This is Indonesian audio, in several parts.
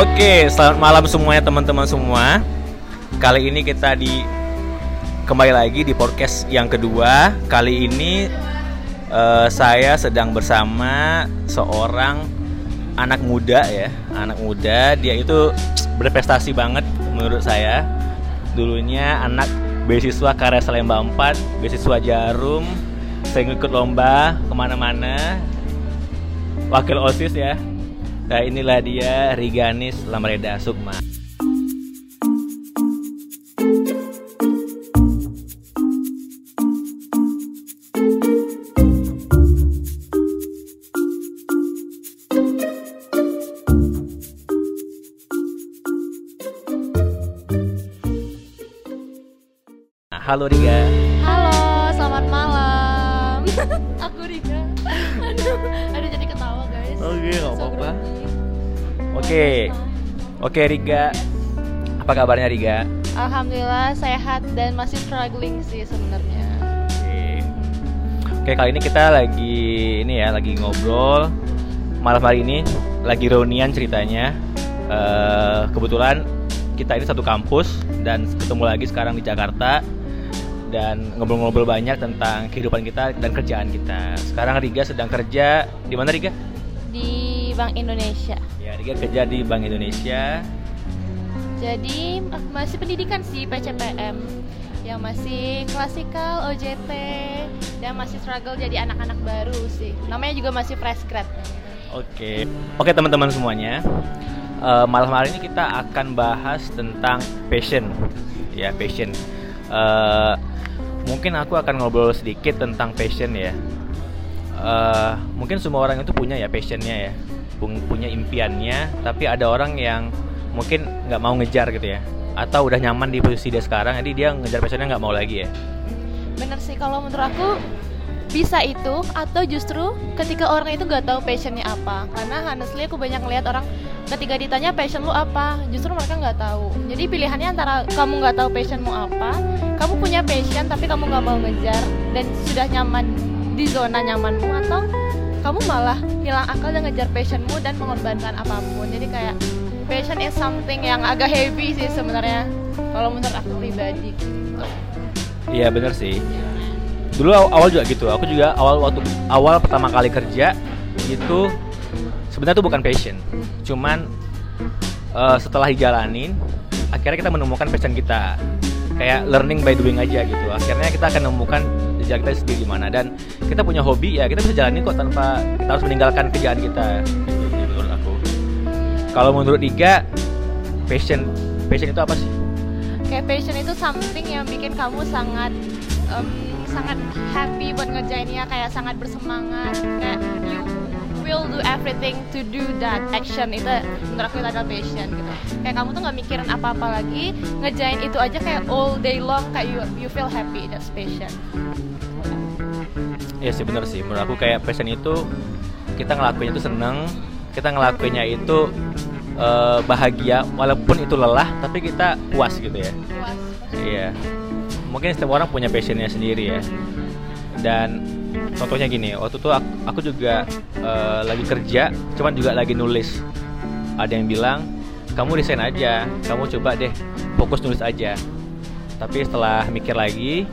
Oke, selamat malam semuanya teman-teman semua. Kali ini kita di kembali lagi di podcast yang kedua. Kali ini eh, saya sedang bersama seorang anak muda ya, anak muda. Dia itu berprestasi banget menurut saya. Dulunya anak beasiswa karya Salemba 4, beasiswa Jarum, sering ikut lomba ke mana-mana. Wakil OSIS ya, Nah inilah dia Riganis Lamreda Sukma. Nah, Halo Riga. Oke, apa-apa. Oke, oke Riga. Apa kabarnya Riga? Alhamdulillah sehat dan masih struggling sih sebenarnya. Oke. Oke kali ini kita lagi ini ya lagi ngobrol malam hari ini lagi reunian ceritanya. Eh, kebetulan kita ini satu kampus dan ketemu lagi sekarang di Jakarta dan ngobrol-ngobrol banyak tentang kehidupan kita dan kerjaan kita. Sekarang Riga sedang kerja di mana Riga? Bank Indonesia. Ya Riga kerja di Bank Indonesia. Jadi aku masih pendidikan sih PCPM yang masih klasikal OJT dan masih struggle jadi anak-anak baru sih. Namanya juga masih fresh grad. Oke, oke teman-teman semuanya. Eh, malam hari ini kita akan bahas tentang passion, ya passion. Eh, mungkin aku akan ngobrol sedikit tentang passion ya. Eh, mungkin semua orang itu punya ya passionnya ya, punya impiannya. Tapi ada orang yang mungkin nggak mau ngejar gitu ya, atau udah nyaman di posisi dia sekarang, jadi dia ngejar passionnya nggak mau lagi ya. Bener sih kalau menurut aku bisa itu atau justru ketika orang itu nggak tahu passionnya apa karena honestly aku banyak ngeliat orang ketika ditanya passion lu apa justru mereka nggak tahu jadi pilihannya antara kamu nggak tahu passionmu apa kamu punya passion tapi kamu nggak mau ngejar dan sudah nyaman di zona nyamanmu atau kamu malah hilang akal dan ngejar passionmu dan mengorbankan apa pun jadi kayak passion is something yang agak heavy sih sebenarnya kalau menurut aku pribadi gitu. Iya bener sih. Dulu aw- awal juga gitu. Aku juga awal waktu awal pertama kali kerja itu sebenarnya itu bukan passion. Cuman eh, setelah dijalanin, akhirnya kita menemukan passion kita. Kayak learning by doing aja gitu. Akhirnya kita akan menemukan jalan kita sendiri gimana dan kita punya hobi ya kita bisa jalanin kok tanpa kita harus meninggalkan kerjaan kita. Gitu sih menurut aku. Kalau menurut Diga, passion passion itu apa sih? kayak passion itu something yang bikin kamu sangat em, sangat happy buat ngerjainnya kayak sangat bersemangat kayak you will do everything to do that action itu menurut aku itu adalah passion gitu kayak kamu tuh nggak mikirin apa-apa lagi ngerjain itu aja kayak all day long kayak you you feel happy that's passion Iya sih bener sih. Menurut aku kayak passion itu kita ngelakuinnya itu seneng, kita ngelakuinnya itu eh, bahagia walaupun itu lelah, tapi kita puas gitu ya. puas Iya. Mungkin setiap orang punya passionnya sendiri ya. Dan contohnya gini, waktu itu aku, aku juga eh, lagi kerja, cuman juga lagi nulis. Ada yang bilang kamu desain aja, kamu coba deh fokus nulis aja. Tapi setelah mikir lagi,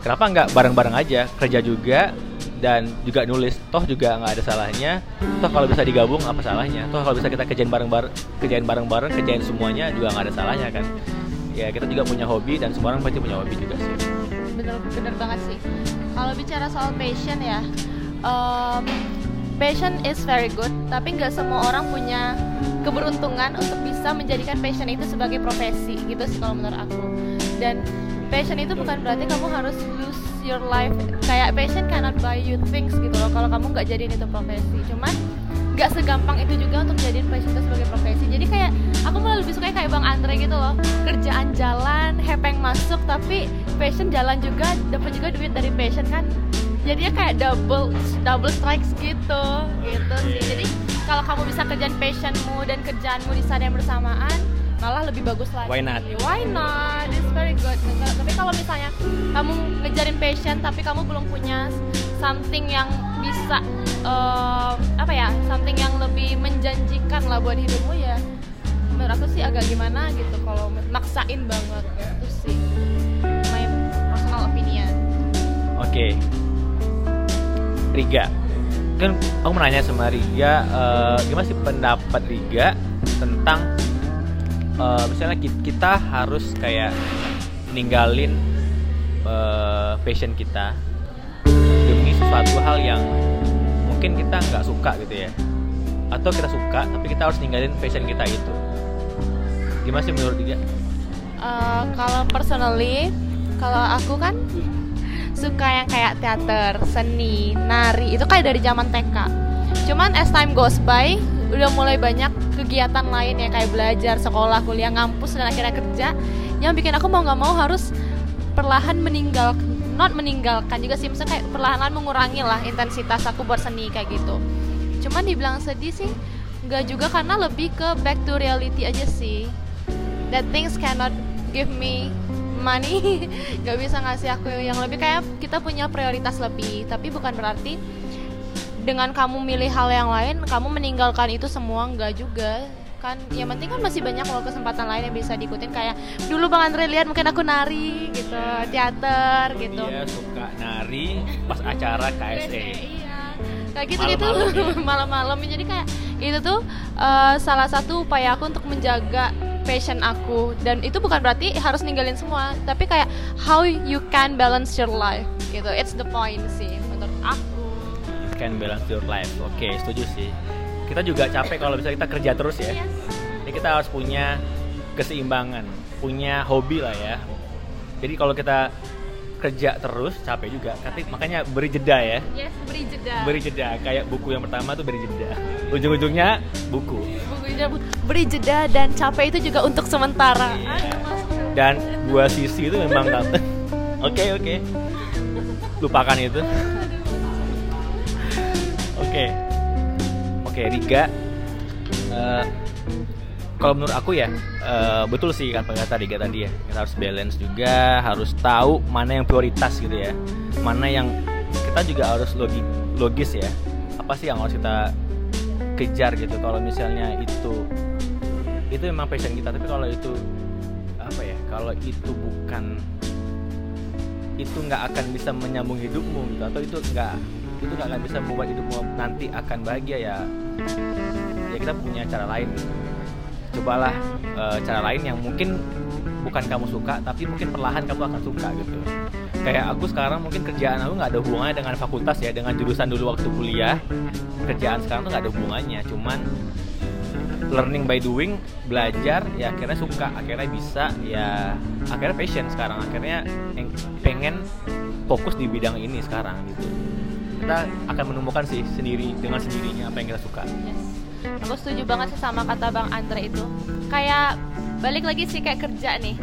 kenapa nggak bareng-bareng aja? Kerja juga dan juga nulis. Toh juga nggak ada salahnya. Toh kalau bisa digabung apa salahnya? Toh kalau bisa kita kerjain bareng-bareng kerjain bareng-bareng kerjain semuanya juga nggak ada salahnya kan? Ya kita juga punya hobi dan semua orang pasti punya hobi juga sih. Bener bener banget sih. Kalau bicara soal passion ya um, passion is very good tapi nggak semua orang punya keberuntungan untuk bisa menjadikan passion itu sebagai profesi gitu sih kalau menurut aku. Dan passion itu bukan berarti kamu harus lose your life. Kayak passion cannot buy you things gitu loh kalau kamu nggak jadiin itu profesi. Cuman nggak segampang itu juga untuk jadiin passion itu sebagai profesi. Jadi kayak aku malah lebih suka kayak bang Andre gitu loh. Kerjaan jalan hepeng masuk tapi passion jalan juga dapat juga duit dari passion kan. Jadinya kayak double double strikes gitu gitu sih. Jadi kalau kamu bisa kerjaan passionmu dan kerjaanmu di saat yang bersamaan malah lebih bagus lagi. Why not? why not? It's very good. Tapi kalau misalnya kamu ngejarin passion tapi kamu belum punya something yang bisa uh, apa ya something yang lebih menjanjikan lah buat hidupmu ya menurut aku sih agak gimana gitu kalau maksain banget. Itu sih my personal opinion. Oke. Okay. Riga. Kan aku menanya sama Riga uh, gimana sih pendapat Riga tentang uh, misalnya kita harus kayak ninggalin uh, passion kita demi sesuatu hal yang mungkin kita nggak suka gitu ya. Atau kita suka tapi kita harus ninggalin passion kita itu. Gimana sih menurut dia? Uh, kalau personally kalau aku kan suka yang kayak teater seni nari itu kayak dari zaman TK cuman as time goes by udah mulai banyak kegiatan lain ya kayak belajar sekolah kuliah ngampus dan akhirnya kerja yang bikin aku mau nggak mau harus perlahan meninggal not meninggalkan juga sih misalnya kayak perlahan-lahan mengurangi lah intensitas aku buat seni kayak gitu. Cuman dibilang sedih sih nggak juga karena lebih ke back to reality aja sih. That things cannot give me money. Gak bisa ngasih aku yang lebih kayak kita punya prioritas lebih tapi bukan berarti dengan kamu milih hal yang lain kamu meninggalkan itu semua nggak juga. Kan yang penting kan masih banyak loh kesempatan lain yang bisa diikutin. Kayak dulu bang Andre lihat mungkin aku nari gitu teater gitu. Iya suka nari pas acara KSE iya kayak gitu gitu. Malam-malam jadi kayak itu tuh uh, salah satu upaya aku untuk menjaga passion aku. Dan itu bukan berarti harus ninggalin semua tapi kayak how you can balance your life gitu. It's the point sih menurut aku can balance your life. Oke okay, setuju sih. Kita juga capek kalau bisa kita kerja terus ya. Jadi kita harus punya keseimbangan punya hobi lah ya. Jadi kalau kita kerja terus capek juga. Tapi makanya beri jeda ya. Yes beri jeda. Beri jeda. Kayak buku yang pertama tuh beri jeda. Ujung-ujungnya buku. Buku beri jeda dan capek itu juga untuk sementara. Iya. dan dua sisi itu memang oke oke. Lupakan itu oke. Oke Riga. Uh, kalau menurut aku ya uh, betul sih kan kata Riga tadi ya. Kita harus balance juga harus tahu mana yang prioritas gitu ya. Mana yang kita juga harus logis logis ya. Apa sih yang harus kita kejar gitu kalau misalnya itu itu memang passion kita. Tapi kalau itu apa ya kalau itu bukan itu nggak akan bisa menyambung hidupmu gitu atau itu nggak itu nggak bisa membuat hidupmu nanti akan bahagia ya. Ya kita punya cara lain. Cobalah e, cara lain yang mungkin bukan kamu suka tapi mungkin perlahan kamu akan suka gitu. Kayak aku sekarang mungkin kerjaan aku nggak ada hubungannya dengan fakultas ya dengan jurusan dulu waktu kuliah. Kerjaan sekarang tuh nggak ada hubungannya cuman learning by doing belajar ya akhirnya suka akhirnya bisa ya akhirnya passion sekarang akhirnya pengen fokus di bidang ini sekarang gitu kita akan menemukan sih sendiri dengan sendirinya apa yang kita suka. Yes. Aku setuju banget sih sama kata bang Andre itu. Kayak balik lagi sih kayak kerja nih.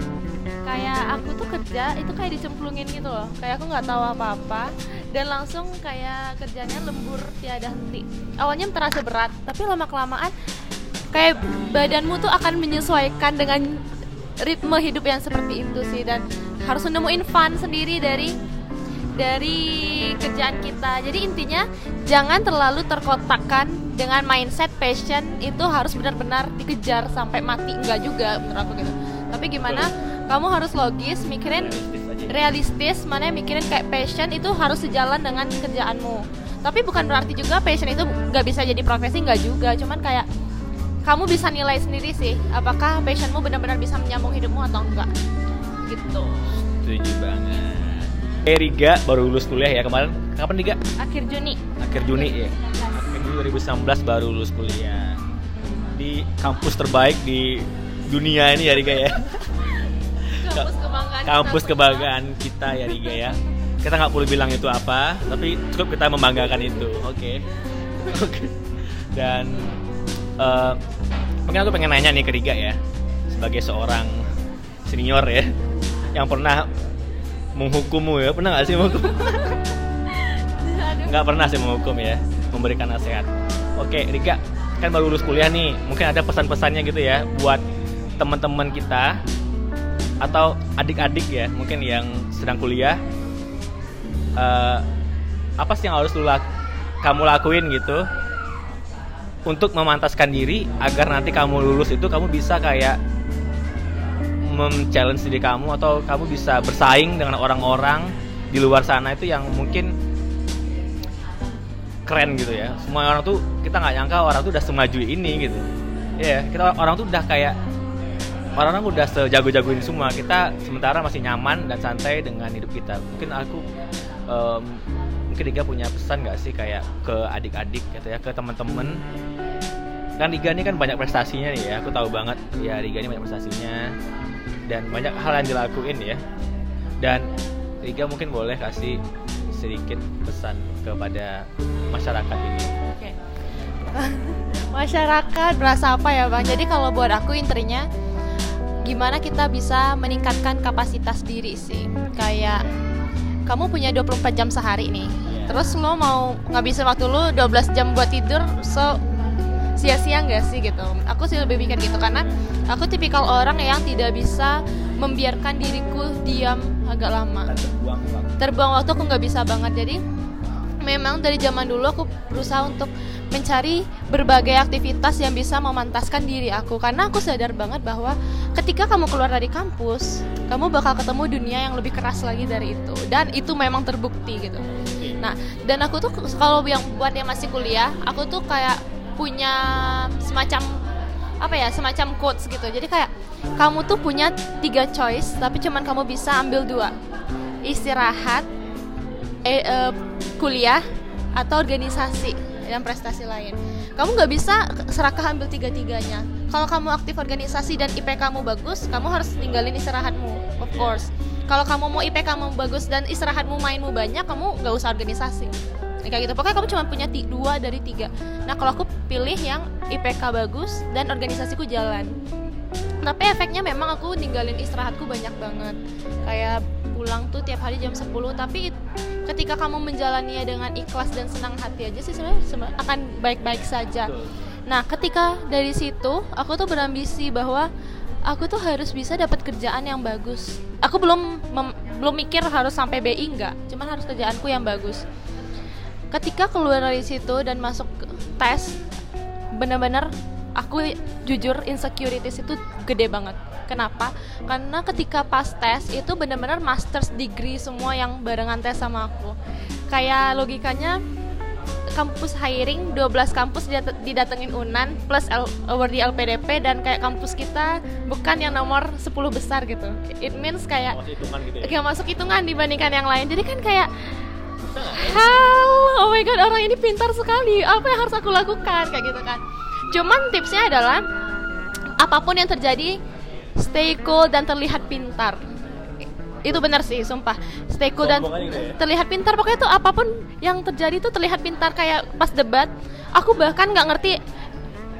Kayak aku tuh kerja itu kayak dicemplungin gitu loh. Kayak aku nggak tahu apa-apa dan langsung kayak kerjanya lembur tiada henti. Awalnya terasa berat tapi lama kelamaan kayak badanmu tuh akan menyesuaikan dengan ritme hidup yang seperti itu sih. Dan harus nemuin fun sendiri dari dari kerjaan kita. Jadi intinya jangan terlalu terkotakkan dengan mindset passion itu harus benar-benar dikejar sampai mati enggak juga menurut aku gitu. Tapi gimana kamu harus logis mikirin realistis mana yang mikirin kayak passion itu harus sejalan dengan kerjaanmu. Tapi bukan berarti juga passion itu nggak bisa jadi profesi nggak juga. Cuman kayak kamu bisa nilai sendiri sih apakah passionmu benar-benar bisa menyambung hidupmu atau enggak gitu. Setuju banget. Eh Riga baru lulus kuliah ya kemarin. Kapan Riga? Akhir Juni. Akhir Juni ya. Akhir Juni 2019 baru lulus kuliah. Di kampus terbaik di dunia ini ya Riga ya. kampus kebanggaan. Kampus kita kebanggaan kita ya Riga ya. Kita nggak perlu bilang itu apa, tapi cukup kita membanggakan itu. Oke. Okay. Oke. Okay. Dan uh, mungkin aku pengen nanya nih ke Riga ya, sebagai seorang senior ya, yang pernah menghukummu ya. Pernah nggak sih menghukum? Nggak pernah sih menghukum ya. Memberikan nasihat. Oke Rika kan baru lulus kuliah nih. Mungkin ada pesan-pesannya gitu ya buat teman-teman kita atau adik-adik ya mungkin yang sedang kuliah. Uh, apa sih yang harus lu kamu lakuin gitu untuk memantaskan diri agar nanti kamu lulus itu kamu bisa kayak mem-challenge diri kamu atau kamu bisa bersaing dengan orang-orang di luar sana itu yang mungkin keren gitu ya. Semua orang tuh kita nggak nyangka orang tuh udah semaju ini gitu. Ya yeah, kita orang tuh udah kayak orang-orang udah sejago-jago ini semua. Kita sementara masih nyaman dan santai dengan hidup kita. Mungkin aku um, mungkin Iga punya pesan nggak sih kayak ke adik-adik gitu ya ke teman-teman? Kan Iga ini kan banyak prestasinya nih ya aku tahu banget. Ya Iga ini banyak prestasinya dan banyak hal yang dilakuin ya dan Iga mungkin boleh kasih sedikit pesan kepada masyarakat ini. Oke. masyarakat berasa apa ya bang? Jadi kalau buat aku intinya gimana kita bisa meningkatkan kapasitas diri sih kayak kamu punya 24 jam sehari nih yeah. terus lo mau ngabisin waktu lo 12 jam buat tidur so sia-sia nggak sih gitu. Aku sih lebih mikir gitu karena aku tipikal orang yang tidak bisa membiarkan diriku diam agak lama. Terbuang waktu, terbuang waktu aku nggak bisa banget. Jadi memang dari zaman dulu aku berusaha untuk mencari berbagai aktivitas yang bisa memantaskan diri aku. Karena aku sadar banget bahwa ketika kamu keluar dari kampus kamu bakal ketemu dunia yang lebih keras lagi dari itu. Dan itu memang terbukti gitu. Nah dan aku tuh kalau yang buat yang masih kuliah aku tuh kayak punya semacam apa ya semacam quotes gitu jadi kayak kamu tuh punya tiga choice tapi cuman kamu bisa ambil dua istirahat eh, uh, kuliah atau organisasi dan prestasi lain. Kamu nggak bisa serakah ambil tiga-tiganya. Kalau kamu aktif organisasi dan IP kamu bagus, kamu harus tinggalin istirahatmu, of course. Kalau kamu mau IP kamu bagus dan istirahatmu mainmu banyak, kamu nggak usah organisasi. Kayak gitu. Pokoknya kamu cuma punya dua dari tiga. Nah kalau aku pilih yang IPK bagus dan organisasiku jalan. Tapi efeknya memang aku ninggalin istirahatku banyak banget. Kayak pulang tuh tiap hari jam 10 tapi ketika kamu menjalaninya dengan ikhlas dan senang hati aja sih sebenarnya akan baik-baik saja. Nah, ketika dari situ aku tuh berambisi bahwa aku tuh harus bisa dapat kerjaan yang bagus. Aku belum belum mikir harus sampai BI enggak, cuman harus kerjaanku yang bagus. Ketika keluar dari situ dan masuk tes, benar-benar aku jujur insecurities itu gede banget Kenapa? Karena ketika pas tes itu benar-benar master's degree semua yang barengan tes sama aku. Kayak logikanya kampus hiring 12 kampus didatengin Unan plus L, award di LPDP dan kayak kampus kita bukan yang nomor 10 besar gitu. It means kayak masuk hitungan gitu ya. Kayak masuk hitungan dibandingkan yang lain. Jadi kan kayak Hell, oh my god orang ini pintar sekali. Apa yang harus aku lakukan? Kayak gitu kan? Cuman tipsnya adalah apa pun yang terjadi stay cool dan terlihat pintar. Itu benar sih sumpah. Stay cool dan ya? terlihat pintar. Pokoknya tuh apa pun yang terjadi tuh terlihat pintar. Kayak pas debat aku bahkan nggak ngerti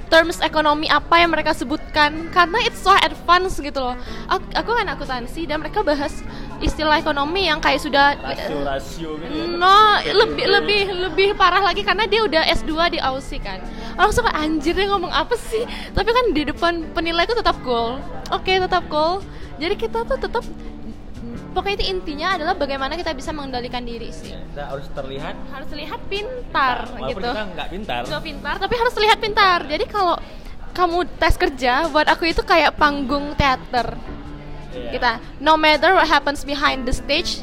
terms ekonomi apa yang mereka sebutkan. Karena it's so advance gitu loh. Aku, aku kan akuntansi dan mereka bahas istilah ekonomi yang kayak sudah rasio rasio gitu ya. no lebih lebih lebih parah lagi karena dia udah S2 di Aussie kan. Orang suka anjir dia ngomong apa sih? Tapi kan di depan penilai itu tetap cool oke okay, tetap cool jadi kita tuh tetap pokoknya itu intinya adalah bagaimana kita bisa mengendalikan diri sih. Kita harus terlihat. Harus terlihat pintar nah, gitu. kita nggak pintar. Nggak pintar tapi harus terlihat pintar. Jadi kalau kamu tes kerja buat aku itu kayak panggung teater yeah. kita no matter what happens behind the stage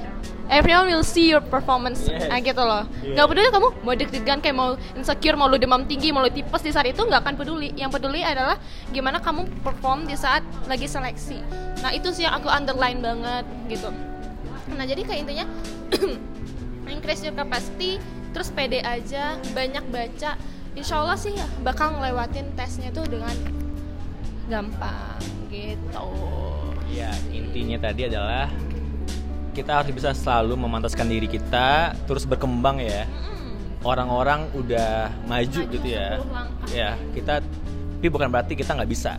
everyone will see your performance yes. nah, gitu loh yeah. nggak peduli kamu mau deg-degan kayak mau insecure mau lu demam tinggi mau lu tipes di saat itu nggak akan peduli yang peduli adalah gimana kamu perform di saat lagi seleksi nah itu sih yang aku underline banget gitu nah jadi kayak intinya increase your capacity terus pede aja banyak baca insya Allah sih bakal ngelewatin tesnya tuh dengan gampang gitu ya intinya tadi adalah kita harus bisa selalu memantaskan diri kita terus berkembang ya. Orang-orang udah maju, maju gitu ya. ya kita tapi bukan berarti kita nggak bisa.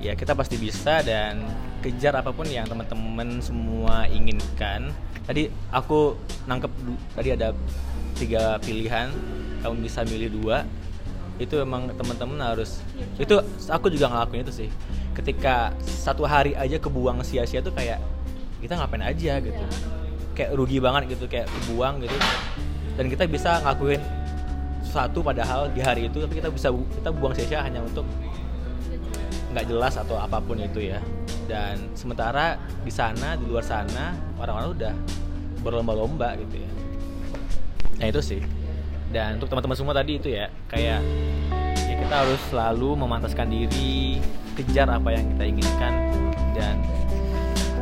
Ya kita pasti bisa dan kejar apa pun yang teman-teman semua inginkan. Tadi aku nangkep tadi ada tiga pilihan kamu bisa milih dua. Itu emang teman-teman harus itu aku juga ngelakuin itu sih ketika satu hari aja kebuang sia-sia tuh kayak kita ngapain aja? gitu. Kayak rugi banget gitu kayak kebuang gitu. Dan kita bisa ngakuin sesuatu padahal di hari itu tapi kita bisa kita buang sia-sia hanya untuk nggak jelas atau apa pun itu ya. Dan sementara di sana di luar sana orang-orang udah berlomba-lomba gitu ya. Nah itu sih. Dan untuk teman-teman semua tadi itu ya kayak ya kita harus selalu memantaskan diri kejar apa yang kita inginkan. Dan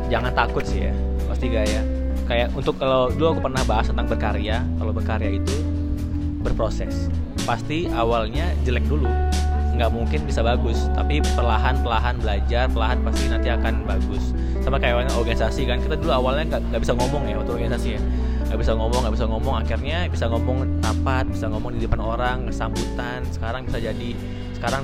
jangan takut sih ya pasti gaya kayak untuk kalau dulu aku pernah bahas tentang berkarya kalau berkarya itu berproses. Pasti awalnya jelek dulu nggak mungkin bisa bagus. Tapi perlahan perlahan belajar perlahan pasti nanti akan bagus. Sama kayak organisasi kan kita dulu awalnya nggak bisa ngomong ya waktu organisasi ya. Nggak bisa ngomong nggak bisa ngomong. Akhirnya bisa ngomong rapat bisa ngomong di depan orang sambutan. Sekarang bisa jadi sekarang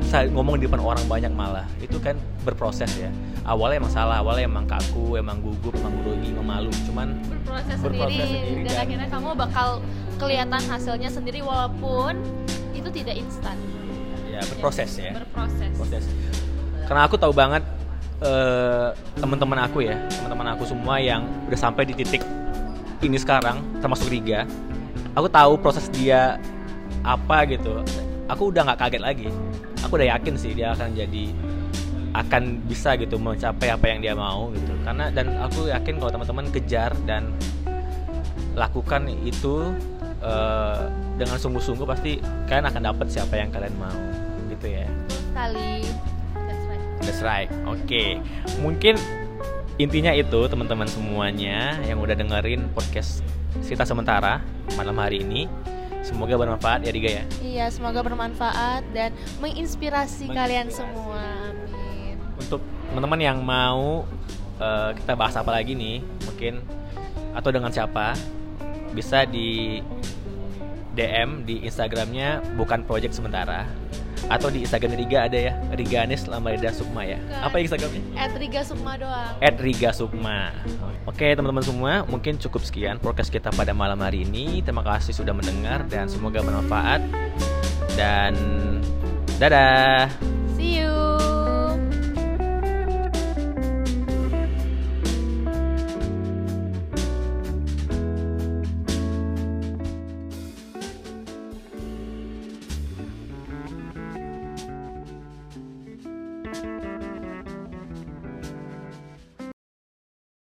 bisa ngomong di depan orang banyak malah. Itu kan berproses ya. Awalnya emang salah awalnya emang kaku emang gugup emang grogi emang malu. Cuman berproses, berproses sendiri, sendiri dan, dan akhirnya kamu bakal kelihatan hasilnya sendiri walaupun itu tidak instan. Ya berproses ya. Berproses. Proses. Karena aku tahu banget uh, teman-teman aku ya teman-teman aku semua yang udah sampai di titik ini sekarang termasuk Riga aku tahu proses dia apa gitu. Aku udah nggak kaget lagi aku udah yakin sih dia akan jadi akan bisa gitu mencapai apa yang dia mau gitu. Karena dan aku yakin kalau teman-teman kejar dan lakukan itu uh, dengan sungguh-sungguh pasti kalian akan dapat siapa yang kalian mau gitu ya. Sekali that's right. That's right. Oke. Okay. mungkin intinya itu teman-teman semuanya yang udah dengerin podcast cerita sementara malam hari ini semoga bermanfaat ya Diga ya. Iya semoga bermanfaat dan menginspirasi, menginspirasi. kalian semua. Amin. Untuk teman-teman yang mau uh, kita bahas apa lagi nih mungkin atau dengan siapa bisa di DM di Instagramnya bukan project sementara atau di Instagram Riga ada ya? Riga Anis Lamarida Sukma ya? Bukan. apa Instagramnya? At Riga Sukma doang. At Riga Sukma. Oke teman-teman semua mungkin cukup sekian podcast kita pada malam hari ini. Terima kasih sudah mendengar dan semoga bermanfaat. Dan dadah